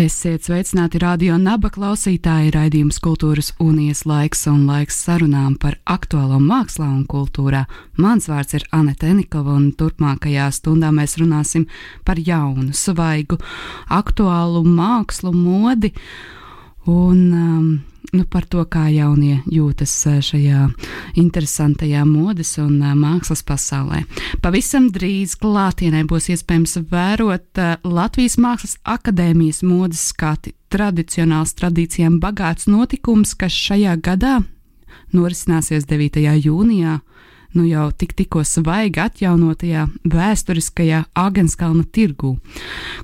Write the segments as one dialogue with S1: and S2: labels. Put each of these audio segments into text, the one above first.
S1: Esiet sveicināti radio naba klausītāji, raidījums kultūras unijas laiks un laiks sarunām par aktuālo mākslā un kultūrā. Mans vārds ir Anete Enikova un turpmākajā stundā mēs runāsim par jaunu, svaigu, aktuālu mākslu, modi un um, nu, par to, kā jaunie jūtas šajā interesantajā modes un mākslas pasaulē. Pavisam drīz klātienē būs iespējams vērot Latvijas Mākslas akadēmijas modes skati, tradicionāls tradīcijām bagāts notikums, kas šajā gadā norisināsies 9. jūnijā nu jau tik tikko svaigi atjaunotajā vēsturiskajā Agenskalna tirgū,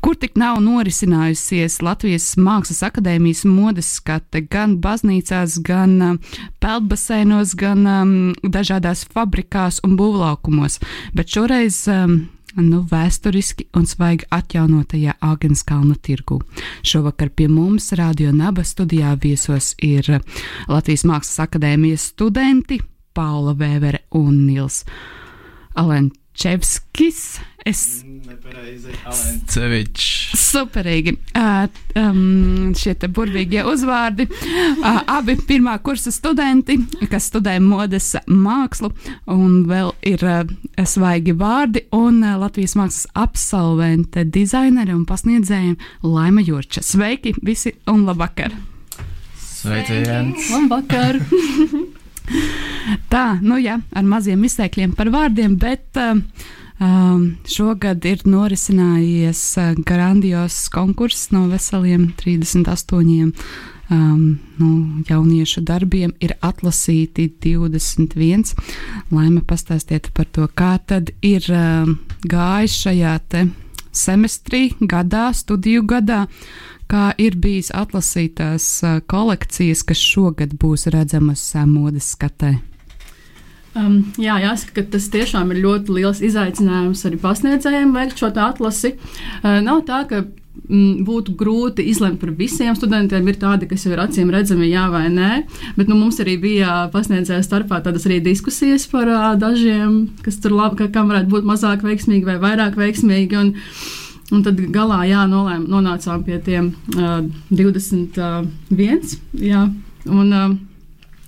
S1: kur tik nav norisinājusies Latvijas Mākslas akadēmijas modes skate gan baznīcās, gan peldbaseinos, gan um, dažādās fabrikās un būvlaukumos, bet šoreiz um, nu, vēsturiski un svaigi atjaunotajā Agenskalna tirgu. Šovakar pie mums Radio Naba studijā viesos ir Latvijas Mākslas akadēmijas studenti Paula Vēvere un Nils Alenčevskis. Es
S2: nepareizi Alenčevičs.
S1: Superīgi. Uh, um, šie te burvīgie uzvārdi. Uh, abi pirmā kursa studenti, kas studē modes mākslu, un vēl ir uh, svaigi vārdi, un uh, Latvijas mākslas absolvente, dizaineri un pasniedzēji Laima Jurča. Sveiki visi un labvakar!
S2: Sveiciens!
S3: Labvakar!
S1: Tā, nu jā, ar maziem izteikļiem par vārdiem, bet uh, um, šogad ir norisinājies uh, grandios konkurss no veseliem 38 um, nu, jauniešu darbiem ir atlasīti 21. Laima, pastāstiet par to, kā tad ir um, gājis šajā semestrī, gadā, studiju gadā, kā ir bijis atlasītās kolekcijas, kas šogad būs redzamas modes skatē?
S3: Um, jā, jāsaka, ka tas tiešām ir ļoti liels izaicinājums arī pasniedzējiem veikt šo atlasi. Uh, nav tā, ka mm, būtu grūti izlemt par visiem studentiem. Ir tādi, kas jau ir acīm redzami, jā vai nē. Bet nu, mums arī bija pasniedzēja starpā tādas arī diskusijas par uh, dažiem, kas tur labi, ka, kam varētu būt mazāk veiksmīgi vai vairāk veiksmīgi. Un, Un tad galā jā, nolēm, nonācām pie tiem uh, 21. Jā, un, uh,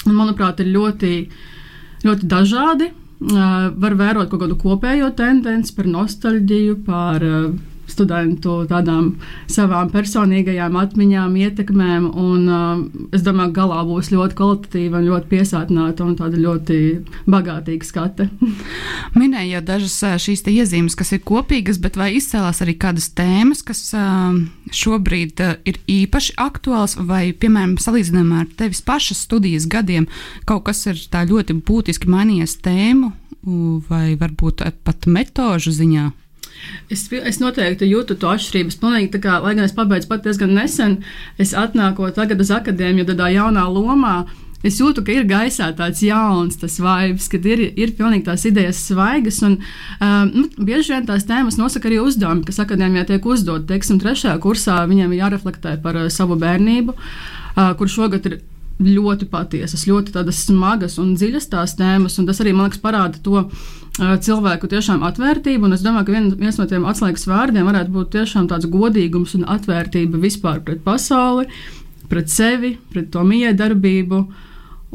S3: un, manuprāt, ir ļoti, ļoti dažādi. Uh, var vērot kaut kādu kopējo tendenci par nostalģiju, par uh, studentu tādām savām personīgajām atmiņām, ietekmēm. Un, uh, es domāju, ka galā būs ļoti kvalitatīva, ļoti piesātināta un tāda ļoti bagātīga skate.
S1: Minēju jau dažas uh, šīs iezīmes, kas ir kopīgas, bet vai izcēlās arī kādas tēmas, kas uh, šobrīd uh, ir īpaši aktuāls, vai, piemēram, salīdzinājumā ar tevis pašas studijas gadiem, kaut kas ir tā ļoti būtiski mainījies tēmu vai varbūt pat metožu ziņā?
S3: Es, es noteikti jūtu to atšķirību. Pilnīgi, kā, lai gan es pabeidzu pat diezgan nesen, es atnākot tagad uz akadēmiju, tādā jaunā lomā. Es jūtu, ka ir gaisā tāds jauns, tas vibes, kad ir, ir pilnīgi tās idejas svaigas. Un, um, nu, bieži vien tās tēmas nosaka arī uzdevumi, kas akadēmijā tiek uzdot. Teiksim, trešajā kursā viņiem ir jāreflektē par uh, savu bērnību, uh, kur šogad ir ļoti patiesas, ļoti smagas un dziļas tās tēmas. Tas arī, man liekas, parāda to uh, cilvēku tiešām atvērtību. Un es domāju, ka vien, viens no tiem atslēgas vārdiem varētu būt tiešām tāds godīgums un atvērtība vispār pret pasauli, pret sevi, pret to miedarbību.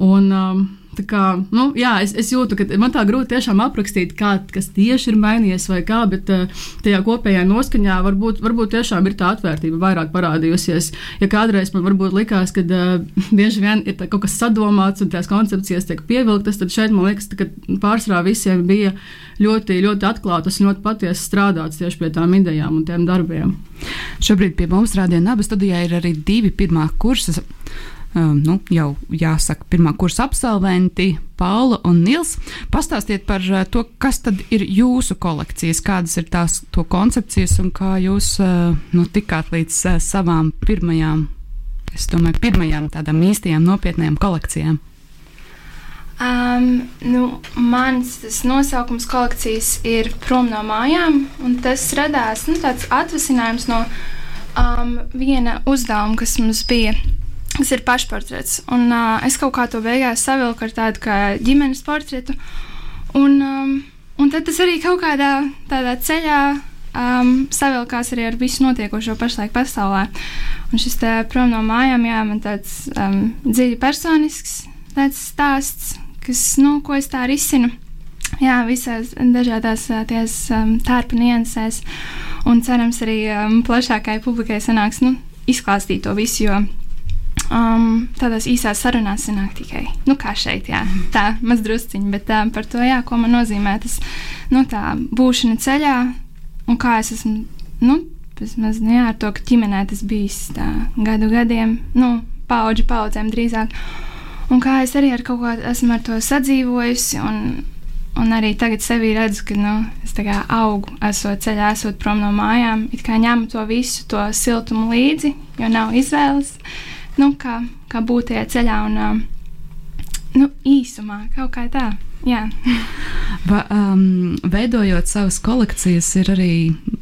S3: Un, um, Kā, nu, jā, es, es jūtu, ka man tā grūti aprakstīt, kā, kas tieši ir mainījies vai kā, bet uh, tajā kopējā noskaņā varbūt, varbūt tiešām ir tā atvērtība vairāk parādījusies. Ja kādreiz man varbūt likās, ka uh, bieži vien ir kaut kas sadomāts un tās koncepcijas tiek pievilktas, tad šeit man liekas, ka pārsvarā visiem bija ļoti, ļoti atklātas un ļoti patiesi strādāts tieši pie tām idejām un tiem darbiem.
S1: Šobrīd pie mums Rādio Naba studijā ir arī divi pirmā kursa nu, jau jāsaka, pirmā kursa absolventi, Paula un Nils. Pastāstiet par to, kas tad ir jūsu kolekcijas, kādas ir tās to koncepcijas un kā jūs nu, tikāt līdz savām pirmajām es domāju, pirmajām tādām īstajām nopietnējām kolekcijām?
S4: Um, nu, mans nosaukums kolekcijas ir Prom no mājām, un tas radās nu, tāds atvasinājums no um, viena uzdevuma, kas mums bija. Tas ir pašportrets. Un, uh, es kaut kā to beigās savilku ar tādu kā ģimenes portretu. Un, um, un tad tas arī kaut kādā tādā ceļā um, savilkās arī ar visu notiekošo pašlaik pasaulē. Un šis te prom no mājām, jā, man tāds um, dziļi personisks tāds stāsts, kas, nu, ko es tā risinu. Jā, visās dažādās tās um, tārpa niansēs. Un cerams, arī um, plašākai publikai sanāks nu, izklāstīt to visu, jo um, tādās īsās sarunās sanāk tikai nu, kā šeit, jā, tā mazdrusciņi, bet tā, par to, jā, ko man nozīmē tas nu, tā būšana ceļā un kā es esmu. Nu, Vismaz nu, jā, ar to, ka ģimenē tas bijis tā, gadu gadiem, nu, paudžu paudzēm drīzāk. Un kā es arī ar kaut ko esmu ar to sadzīvojusi, un, un arī tagad sevī redzu, ka nu, es augu, esot ceļā, esot prom no mājām, it kā ņemu to visu, to siltumu līdzi, jo nav izvēles. Nu, kā, kā būt tajā ceļā un nu, īsumā kaut kā tā. Jā.
S1: Va, um, veidojot savas kolekcijas, ir arī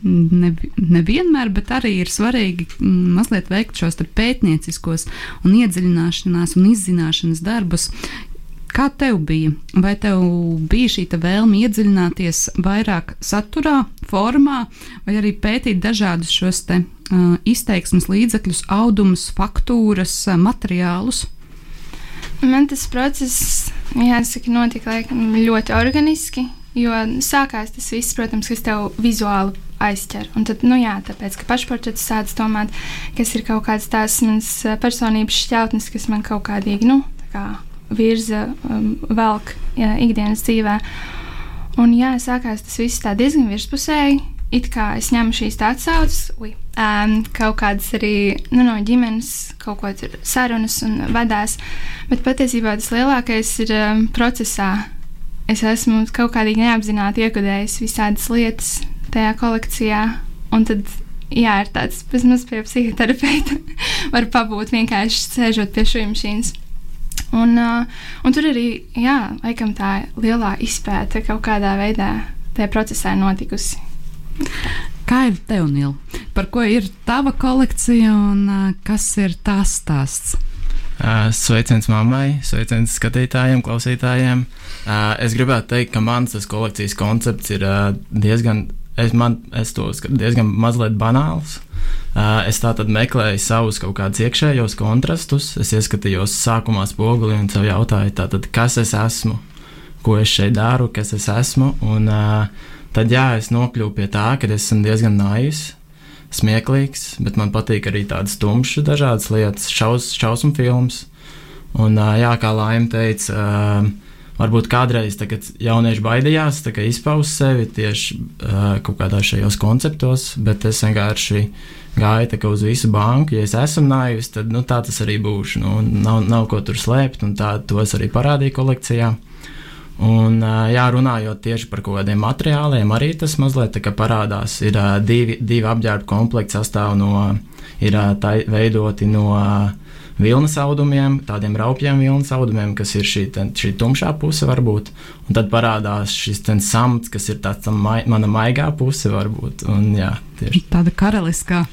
S1: nevienmēr, ne bet arī ir svarīgi mm, mazliet veikt šos pētnieciskos un iedziļināšanās un izzināšanas darbus. Kā tev bija? Vai tev bija šī vēlme iedziļināties vairāk saturā, formā, vai arī pētīt dažādus šos te, uh, izteiksmes līdzekļus, audumus, faktūras, uh, materiālus?
S4: Man tas process, jāsaka, notika laikam, ļoti organiski. Jo sākās tas viss, protams, kas tev vizuāli aizķer. Un tad, nu jā, tāpēc, ka pašportrets sācis domāt, kas ir kaut kāds tās manas personības šķautnes, kas man kaut kādīgi, nu, kā virza, um, velk jā, ikdienas dzīvē. Un jā, sākās tas viss tā diezgan virspusēji. It kā es ņemu šīs atsauces, um, kaut kādas arī nu, no ģimenes, kaut ko tur sarunas un vadās. Bet patiesībā tas lielākais ir um, procesā es esmu kaut kādīgi neapzināti iekodējis visādas lietas tajā kolekcijā. Un tad, jā, ir tāds vismaz pie psihoterapeita, var pabūt vienkārši sēžot pie šīs mašīnas. Un, uh, un tur arī, jā, laikam tā lielā izpēta kaut kādā veidā tajā procesā notikusi.
S1: Kā ir tev, Nīl? Par ko ir tava kolekcija un uh, kas ir tās stāsts?
S2: Uh, sveiciens mammai, sveiciens skatītājiem, klausītājiem. Uh, es gribētu teikt, ka mans kolekcijas koncepts ir uh, diezgan, es, man, es to skatu diezgan mazliet banāls. Uh, es tātad meklēju savus kaut kādus iekšējos kontrastus. Es ieskatījos sākumā spoguli un sev jautāju, tātad, kas es esmu, ko es šeit daru, kas es esmu. Un, uh, tad jā, es nokļuvu pie tā, ka es esmu diezgan naivs smieklīgs, bet man patīk arī tādas tumšas, dažādas lietas, šaus, šausmu filmas. Un, jā, kā Laima teica, varbūt kādreiz, jaunieši baidījās izpaust sevi tieši kaut kādā šajos konceptos, bet es vienkārši gāju uz visu banku. Ja es esmu naivs, tad nu, tā tas arī būšu. Nu, nav, nav ko tur slēpt, un tā to es arī parādīju kolekcijā. Un, jā, runājot tieši par kaut kādiem materiāliem, arī tas mazliet parādās. Ir divi, divi apģērba komplekti sastāv no, ir tā, veidoti no vilnas audumiem, tādiem raupjiem vilnas audumiem, kas ir šī, ten, šī tumšā puse varbūt. Un tad parādās šis samts, kas ir tāds mai, mana maigā puse varbūt. Un, jā,
S1: tieši. Tāda karaliskā.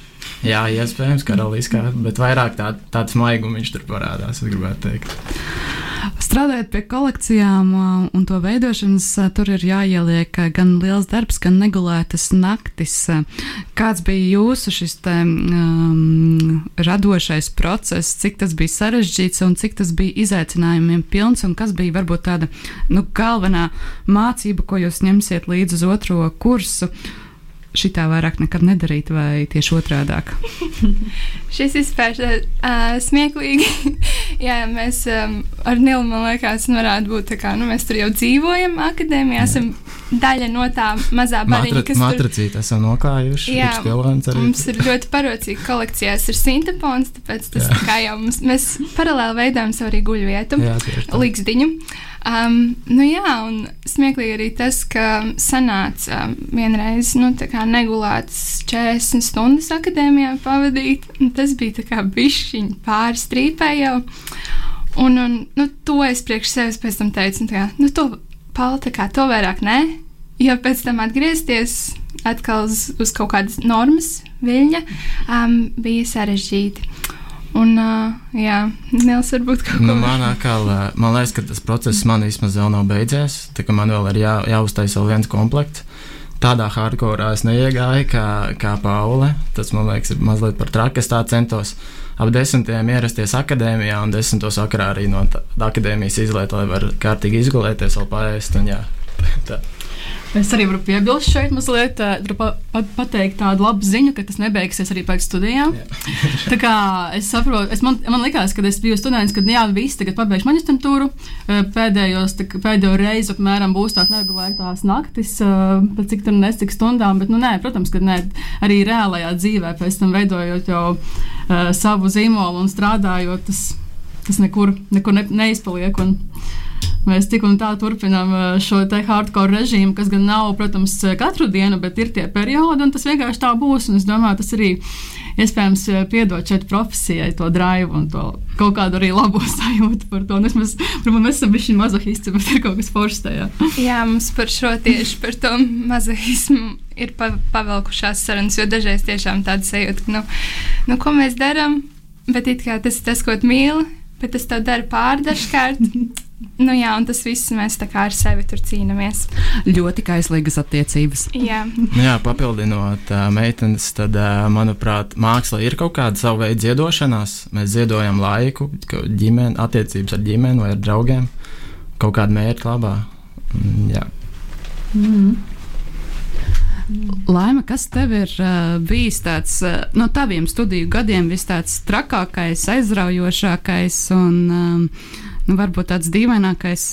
S2: Jā, iespējams, karaliskā, bet vairāk tā, tāds maigums tur parādās, es gribētu teikt.
S1: Strādājot pie kolekcijām un to veidošanas, tur ir jāieliek gan liels darbs, gan negulētas naktis. Kāds bija jūsu šis te, um, radošais process, cik tas bija sarežģīts un cik tas bija izaicinājumiem pilns, un kas bija varbūt tāda nu, galvenā mācība, ko jūs ņemsiet līdzi uz otro kursu? Šitā vairāk nekad nedarīt, vai tieši otrādāk?
S4: Šis izpētē uh, smieklīgi. Jā, mēs um, ar Nilu, man liekas, varētu būt tā kā, nu, mēs tur jau dzīvojam akadēmijā, esam daļa no tā mazā bariņa, kas
S2: matricīt tur... esam noklājuši.
S4: Jā, mums ir ļoti parocīgi kolekcijās ir sintepons, tāpēc tas jā. kā jau mums, mēs paralēli veidojam savu arī guļu vietu, līgsdiņu. Um, nu jā, un smieklīgi arī tas, ka sanāca um, vienreiz, nu, tā kā negulēts 40 stundas akadēmijā pavadīt, un tas bija tā kā bišķiņ pārstrīpē jau. Un, un nu, to es priekš sevis pēc tam teicu, nu, tā kā, nu, to Pauli, tā kā to vairāk nē, jo pēc tam atgriezties atkal uz, uz kaut kādas normas viļņa um, bija sarežģīti. Un, uh, jā, Nils, varbūt kaut
S2: nu, tādu. Manā kā, man liekas, ka tas process man vismaz vēl nav beidzies. Tā kā man vēl ir jā, jāuztais vēl viens komplekts. Tādā hardcore es neiegāju kā, kā Paule. Tas man liekas, ir mazliet par traki. Es tā centos ap desmitiem ierasties akadēmijā un desmitos vakarā arī no akadēmijas izlēt, lai varētu kārtīgi izgulēties, vēl paēst. Un, jā, tā.
S3: Es arī varu piebilst šeit, mazliet, varu pa, pa, pateikt tādu labu ziņu, ka tas nebeigsies arī pēc studijām. tā kā es saprotu, es man, man likās, ka es biju students, kad jā, visi tagad pabeigšu maģistrantūru. Pēdējos, tā, pēdējo reizi apmēram būs tās neregulētās naktis, pēc cik tur nes cik stundām, bet, nu, nē, protams, ka nē, arī reālajā dzīvē pēc tam veidojot jau uh, savu zīmolu un strādājot, tas, tas nekur, nekur ne, neizpaliek. Un, Mēs tik un tā turpinām šo te hardcore režīmu, kas gan nav, protams, katru dienu, bet ir tie periodi, un tas vienkārši tā būs. Un es domāju, tas arī iespējams piedod šeit profesijai to drive un to kaut kādu arī labo sajūtu par to. Un es mēs, varbūt mēs esam bijuši mazohisti, bet ir kaut kas foršs tajā.
S4: Jā, mums par šo tieši par to mazohismu ir pavelkušās sarunas, jo dažreiz tiešām tāda sajūta, ka, nu, nu ko mēs darām, bet it kā tas ir tas, ko mīli, bet tas tev dara pārdažkārt. Nu jā, un tas viss mēs tā kā ar sevi tur cīnāmies.
S1: Ļoti kaislīgas attiecības.
S4: Jā,
S2: nu jā papildinot uh, meitenes, tad, uh, manuprāt, māksla ir kaut kāda sava veida ziedošanās. Mēs ziedojam laiku, ģimeni, attiecības ar ģimeni vai ar draugiem, kaut kādu mērķu labā. Mm, jā. Mm.
S1: Laima, kas tev ir uh, bijis tāds uh, no taviem studiju gadiem, vis tāds trakākais, aizraujošākais un um, nu, varbūt tāds dīvainākais,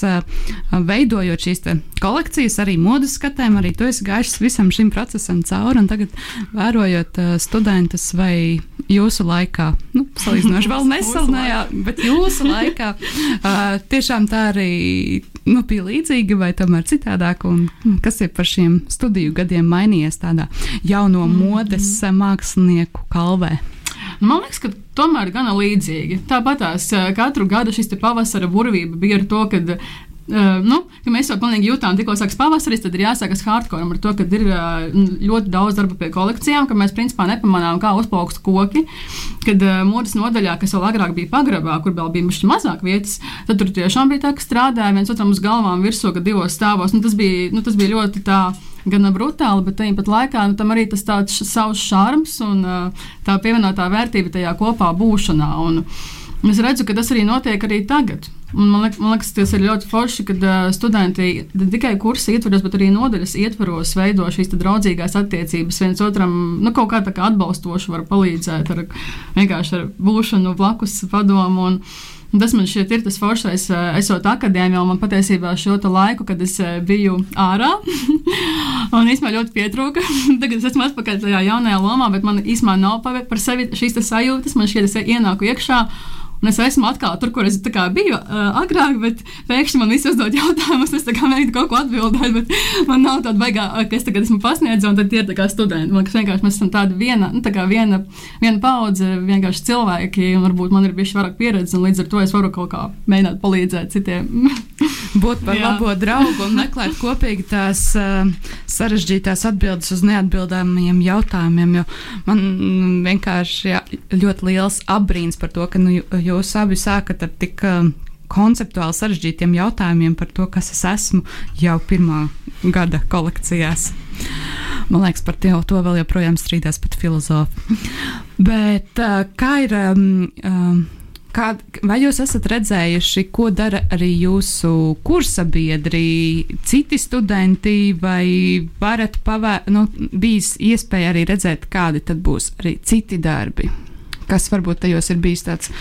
S1: veidojot šīs kolekcijas, arī modes skatēm, arī tu esi gājis visam šim procesam cauri, tagad vērojot studentus vai jūsu laikā, nu, salīdzinoši vēl nesalnējā, bet jūsu laikā, tiešām tā arī nu, bija līdzīga vai tomēr citādāk, un kas ir par šiem studiju gadiem mainījies tādā jauno modes mākslinieku kalvē?
S3: Man liekas, ka tomēr gana līdzīgi. Tāpat tās katru gadu šis pavasara burvība bija ar to, ka Uh, nu, ka mēs jau pilnīgi jūtām, tikko sākas pavasaris, tad ir jāsākas hardcore ar to, ka ir uh, ļoti daudz darba pie kolekcijām, ka mēs principā nepamanām, kā uzplaukst koki. Kad uh, modes nodaļā, kas vēl agrāk bija pagrabā, kur vēl bija mazliet mazāk vietas, tad tur tiešām bija tā, ka strādāja viens otram uz galvām virsū, ka divos stāvos. Nu, tas, bija, nu, tas bija ļoti tā gan brutāli, bet tāpat laikā nu, tam arī tas tāds savs šarms un uh, tā pievienotā vērtība tajā kopā būšanā. Un, Es redzu, ka tas arī notiek arī tagad. Un man, liek, man liekas, tas ir ļoti forši, kad uh, studenti ne tikai kursa ietvaros, bet arī nodaļas ietvaros veido šīs draudzīgās attiecības viens otram, nu, kaut kā tā kā atbalstoši var palīdzēt ar vienkārši ar būšanu blakus padomu. Un, Tas man šķiet, ir tas foršais, esot akadēmijā, un man patiesībā šo laiku, kad es biju ārā, un īstenībā ļoti pietrūka. Tagad es esmu atpakaļ tajā jaunajā lomā, bet man īstenībā nav par sevi šīs sajūtas. Man šķiet, es ienāku iekšā. Un es esmu atkal tur, kur es biju uh, agrāk, bet pēkšņi man viss uzdod jautājumus. Es mēģinu kaut ko atbildēt, bet man nav tāda baigā, ka es tagad esmu pasniedzis, un tad tie ir studenti. Man liekas, vienkārši mēs esam tādi viena, nu, tā viena, viena paudze, vienkārši cilvēki, un varbūt man ir bijuši vairāk pieredzes, un līdz ar to es varu kaut kā mēģināt palīdzēt citiem.
S1: Būt par jā. labo draugu un meklēt kopīgi tās uh, sarežģītās atbildes uz neatbildāmiem jautājumiem. Jo man vienkārši jā, ļoti liels apbrīns par to, ka nu, jūs abi sākat ar tik um, konceptuāli sarežģītiem jautājumiem par to, kas es esmu jau pirmā gada kolekcijās. Man liekas, par to, to vēl joprojām strīdās pat filozofi. Bet uh, kā ir? Um, Kā, vai jūs esat redzējuši, ko dara arī jūsu kursa biedri, citi studenti, vai varat pavērt, nu, bijis iespēja arī redzēt, kādi tad būs arī citi darbi? Kas varbūt tajos ir bijis tāds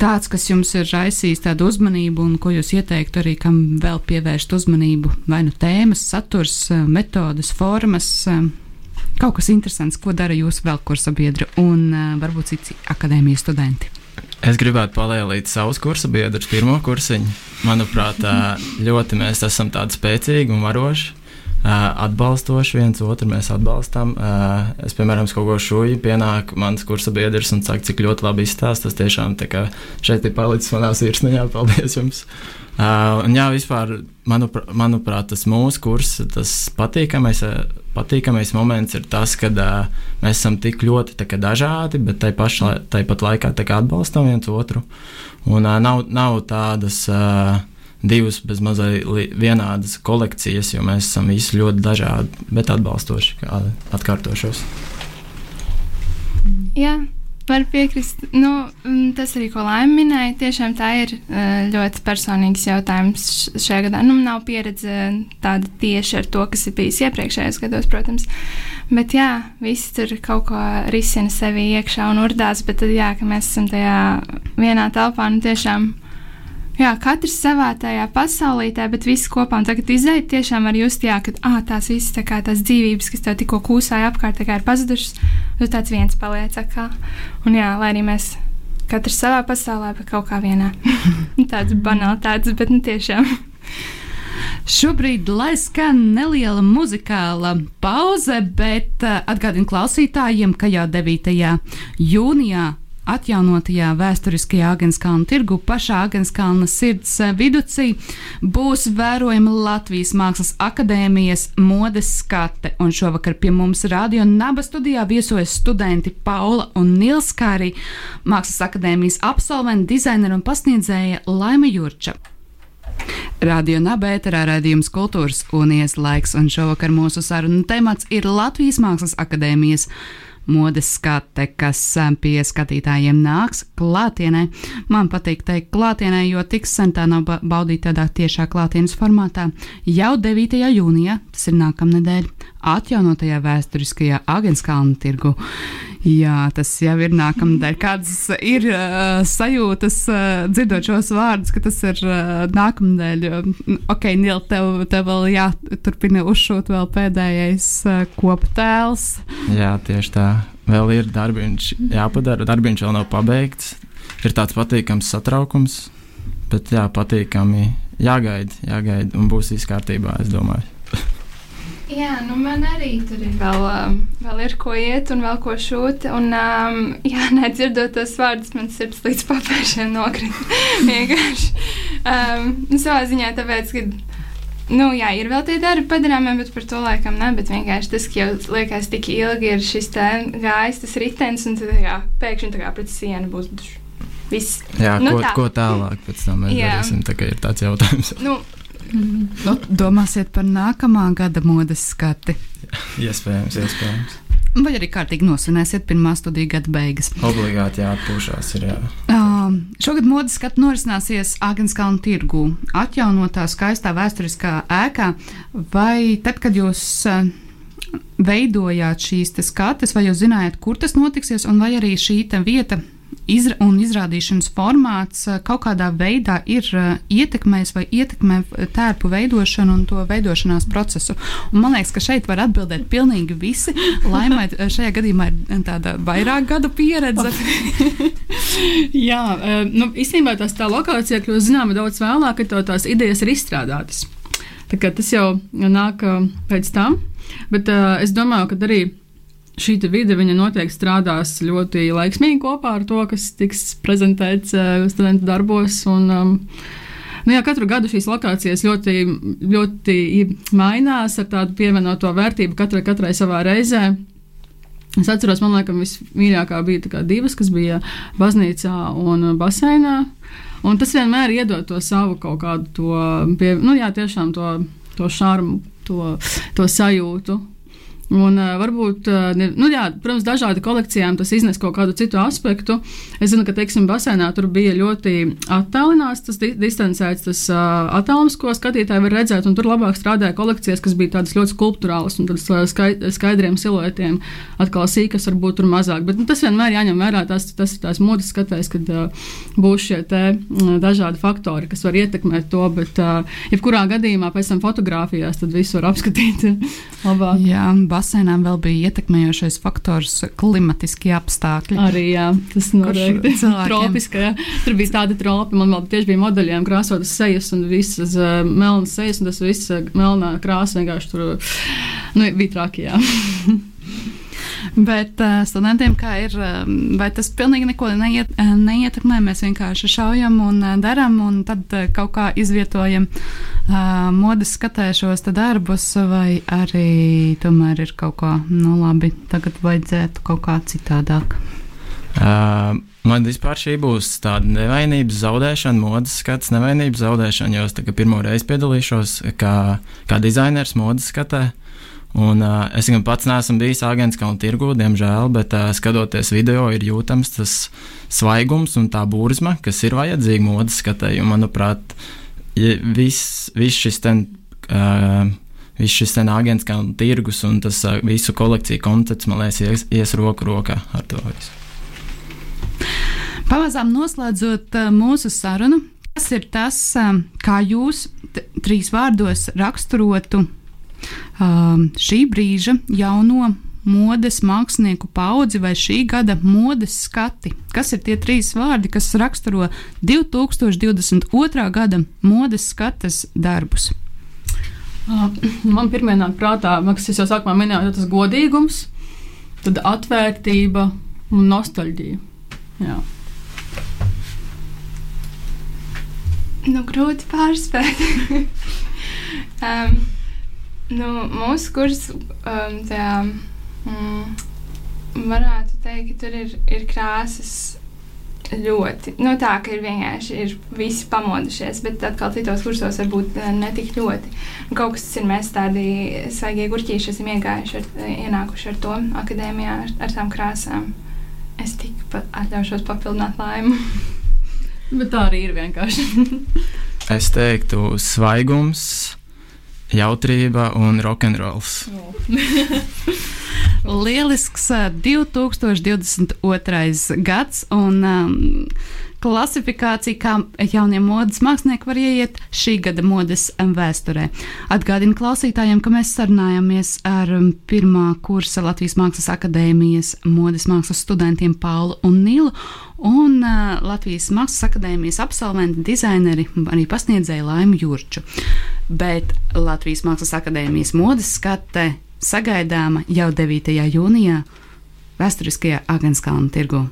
S1: tāds, kas jums ir raisījis tādu uzmanību, un ko jūs ieteiktu arī, kam vēl pievērst uzmanību? Vai nu tēmas, saturs, metodas, formas, kaut kas interesants, ko dara jūsu vēl kursabiedri un varbūt citi akadēmijas studenti?
S2: Es gribētu palielīt savus kursa biedrus, pirmo kursiņu. Manuprāt, ļoti mēs esam tādi spēcīgi un varoši atbalstoši viens otru. Mēs atbalstām. Es, piemēram, kaut ko šūju, pienāk mans kursa biedrs un saka, cik ļoti labi izstāsta. Tas tiešām šeit ir palicis manā sirsniņā. Paldies jums! Un jā, vispār, manuprāt, manuprāt, tas mūsu kurs, tas patīkamais, patīkamais moments ir tas, uh, mēs esam tik ļoti kā, dažādi, bet tai pašā, tāpat laikā kā, atbalstam viens otru. Un nav, nav tādas. Uh, divas bezmazliet vienādas kolekcijas, jo mēs esam visi ļoti dažādi, bet atbalstoši, kā atkārtošos.
S4: Jā. Var piekrist. Nu, tas arī, ko Laima minēja, tiešām tā ir ļoti personīgs jautājums šajā gadā. Nu, nav pieredze tāda tieši ar to, kas ir bijis iepriekšējos gados, protams. Bet jā, visi tur kaut ko risina sevi iekšā un urdās, bet tad jā, ka mēs esam tajā vienā telpā, nu tiešām Jā, katrs savā tajā pasaulītē, bet visi kopā. Un tagad izējot, tiešām var just, jā, ka ah, tās visas tā kā, tās dzīvības, kas tev tikko kūsāja apkārt, ir pazudušas. Tu tāds viens paliec. Kā. Un jā, lai arī mēs katrs savā pasaulē, bet kaut kā vienā. tāds banalitātes, bet nu tiešām.
S1: Šobrīd, lai skan neliela muzikāla pauze, bet atgādinu klausītājiem, ka jau 9. jūnijā atjaunotajā vēsturiskajā Agenskalna tirgu pašā Agenskalna sirds eh, viducī būs vērojama Latvijas Mākslas akadēmijas modes skate, un šovakar pie mums radio Naba studijā viesojas studenti Paula un Nils, kā arī Mākslas akadēmijas absolventi, dizaineri un pasniedzēja Laima Jurča. Radio Nabērā raidījums kultūras un ieslaiks, un šovakar mūsu sarunu temats ir Latvijas Mākslas akadēmijas modes skate, kas um, pie skatītājiem nāks klātienē. Man patīk teikt klātienē, jo tik sen tā nav baudīta tādā tiešā klātienes formātā. Jau 9. jūnijā, tas ir nākamnedēļ, atjaunotajā vēsturiskajā Agenskalna tirgu. Jā, tas jau ir nākamnedēļ. Kādas ir uh, sajūtas uh, dzirdot šos vārdus, ka tas ir uh, nākamnedēļ? Ok, Nīl, tev, tev vēl jāturpina uzšūt vēl pēdējais uh, kopa tēls.
S2: Jā, tieši tā. Vēl ir darbiņš jāpadara, darbiņš vēl nav pabeigts. Ir tāds patīkams satraukums, bet jā, patīkami jāgaida, jāgaida un būs viss kārtībā, es domāju.
S4: Jā, nu man arī tur ir vēl, um, vēl ir ko iet un vēl ko šūt. Un, um, jā, nedzirdot tos vārdus, man sirds līdz papēšiem nokrita. Vienkārši. Um, nu, savā ziņā tāpēc, ka. Nu, jā, ir vēl tie darbi padarāmie, bet par to laikam ne. Bet vienkārši tas, ka jau liekas, tik ilgi ir šis gājis, tas ritenis, un tad jā, pēkšņi tā kā pret sienu būs. Viss.
S2: Jā, nu, ko, tā. ko tālāk pēc tam mēs jā. darīsim, tā kā ir tāds jautājums.
S4: Nu,
S1: Mm. Nu, domāsiet par nākamā gada modes skati.
S2: Iespējams, iespējams.
S1: Vai arī kārtīgi nosvinēsiet pirmā studiju gada beigas?
S2: Obligāti jāatpūšās. Ir, jā.
S1: Uh, šogad modes skats norisināsies Agenskalna tirgū, atjaunotā skaistā vēsturiskā ēkā. Vai tad, kad jūs uh, veidojāt šīs skates, vai jūs zinājāt, kur tas notiksies, un vai arī šī vieta izra un izrādīšanas formāts eh, kaut kādā veidā ir eh, ietekmējis vai ietekmē tērpu veidošanu un to veidošanās procesu. Un man liekas, ka šeit var atbildēt pilnīgi visi. Laimai eh, šajā gadījumā ir tāda vairāk gadu pieredze.
S3: Jā, nu, īstenībā tās tā lokācija kļūst zināma daudz vēlāk, kad tās idejas ir izstrādātas. Tas jau nāk pēc tam, bet uh, es domāju, ka arī šī vide noteikti strādās ļoti laiksmīgi kopā ar to, kas tiks prezentēts uh, studentu darbos. Un, um, Nu jā, katru gadu šīs lokācijas ļoti, ļoti mainās ar tādu pievienoto vērtību katrai, katrai savā reizē. Es atceros, man liekas, vismīļākā bija divas, kas bija baznīcā un baseinā. Un tas vienmēr iedod to savu kaut kādu to, pie, nu jā, tiešām to, to šarmu, to, to sajūtu. Un, uh, varbūt, uh, nu, jā, protams, dažādi kolekcijām tas iznes kaut kādu citu aspektu. Es zinu, ka, teiksim, basēnā tur bija ļoti attālināts, tas di distancēts, tas uh, attālums, ko skatītāji var redzēt, tur labāk strādāja kolekcijas, kas bija tādas ļoti skulptūrālas un tādas skai skaidriem siluetiem, atkal sīkas, varbūt tur mazāk. Bet nu, tas vienmēr jāņem vērā, tas, tas ir tās modes skatēs, kad uh, būs šie te uh, dažādi faktori, kas var ietekmēt to, bet uh, jebkurā gadījumā pēc tam fotografijās tad visu var apskatīt labāk.
S1: Jā, basēnām vēl bija ietekmējošais faktors klimatiskie apstākļi.
S3: Arī jā, tas noteikti tropiski. Jā. Tur bija tādi tropi, man vēl tieši bija modeļiem krāsotas sejas un visas uh, melnas sejas, un tas viss uh, melnā krāsa vienkārši tur nu, bija traki.
S1: Bet uh, studentiem kā ir, vai tas pilnīgi neko neiet, neietekmē? Mēs vienkārši šaujam un darām, un tad kaut kā izvietojam uh, modes skatē šos darbus, vai arī tomēr ir kaut kā, nu labi, tagad vajadzētu kaut kā citādāk.
S2: Uh, man vispār šī būs tāda nevainības zaudēšana, modes skats, nevainības zaudēšana, jo es pirmo reizi piedalīšos kā, kā dizainers modes skatē. Uh, Un, uh, es gan pats neesmu bijis agents kaut tirgu, diemžēl, bet uh, skatoties video, ir jūtams tas svaigums un tā burzma, kas ir vajadzīga modes skatē. Manuprāt, ja viss vis šis ten. Uh, Viss šis ten agents kā tirgus un tas uh, visu kolekciju koncepts, man liekas, ies, ies roku rokā ar to visu.
S1: Pamazām noslēdzot uh, mūsu sarunu, kas ir tas, uh, kā jūs trīs vārdos raksturotu šī brīža jauno modes mākslinieku paudzi vai šī gada modes skati? Kas ir tie trīs vārdi, kas raksturo 2022. gada modes skates darbus?
S3: Uh, man pirmie nāk prātā, kas jau sākumā minēju, tas godīgums, tad atvērtība un nostalģija. Jā.
S4: Nu, grūti pārspēt. um, Nu, mūsu kurs um, tajā, mm, varētu teikt, ka tur ir, ir krāsas ļoti. Nu, tā ka ir vienkārši ir visi pamodušies, bet atkal citos kursos varbūt uh, ne tik ļoti. Un kaut kas ir mēs tādi svaigie gurķīši esam iegājuši, ar, ienākuši ar to akadēmijā, ar, ar tām krāsām. Es tik pat atļaušos papildināt laimi.
S3: bet tā arī ir vienkārši.
S2: es teiktu, svaigums jautrība un rokenrols.
S1: Lielisks 2022. gads un um, klasifikācija, kā jaunie modes mākslinieki var ieiet šī gada modes vēsturē. Atgādinu klausītājiem, ka mēs sarunājamies ar pirmā kursa Latvijas Mākslas akadēmijas modes mākslas studentiem Paulu un Nilu un uh, Latvijas Mākslas akadēmijas absolventu dizaineri arī pasniedzēju Laimu Jurču. Bet Latvijas Mākslas akadēmijas modes skate sagaidāma jau 9. jūnijā vēsturiskajā Agenskalna tirgu.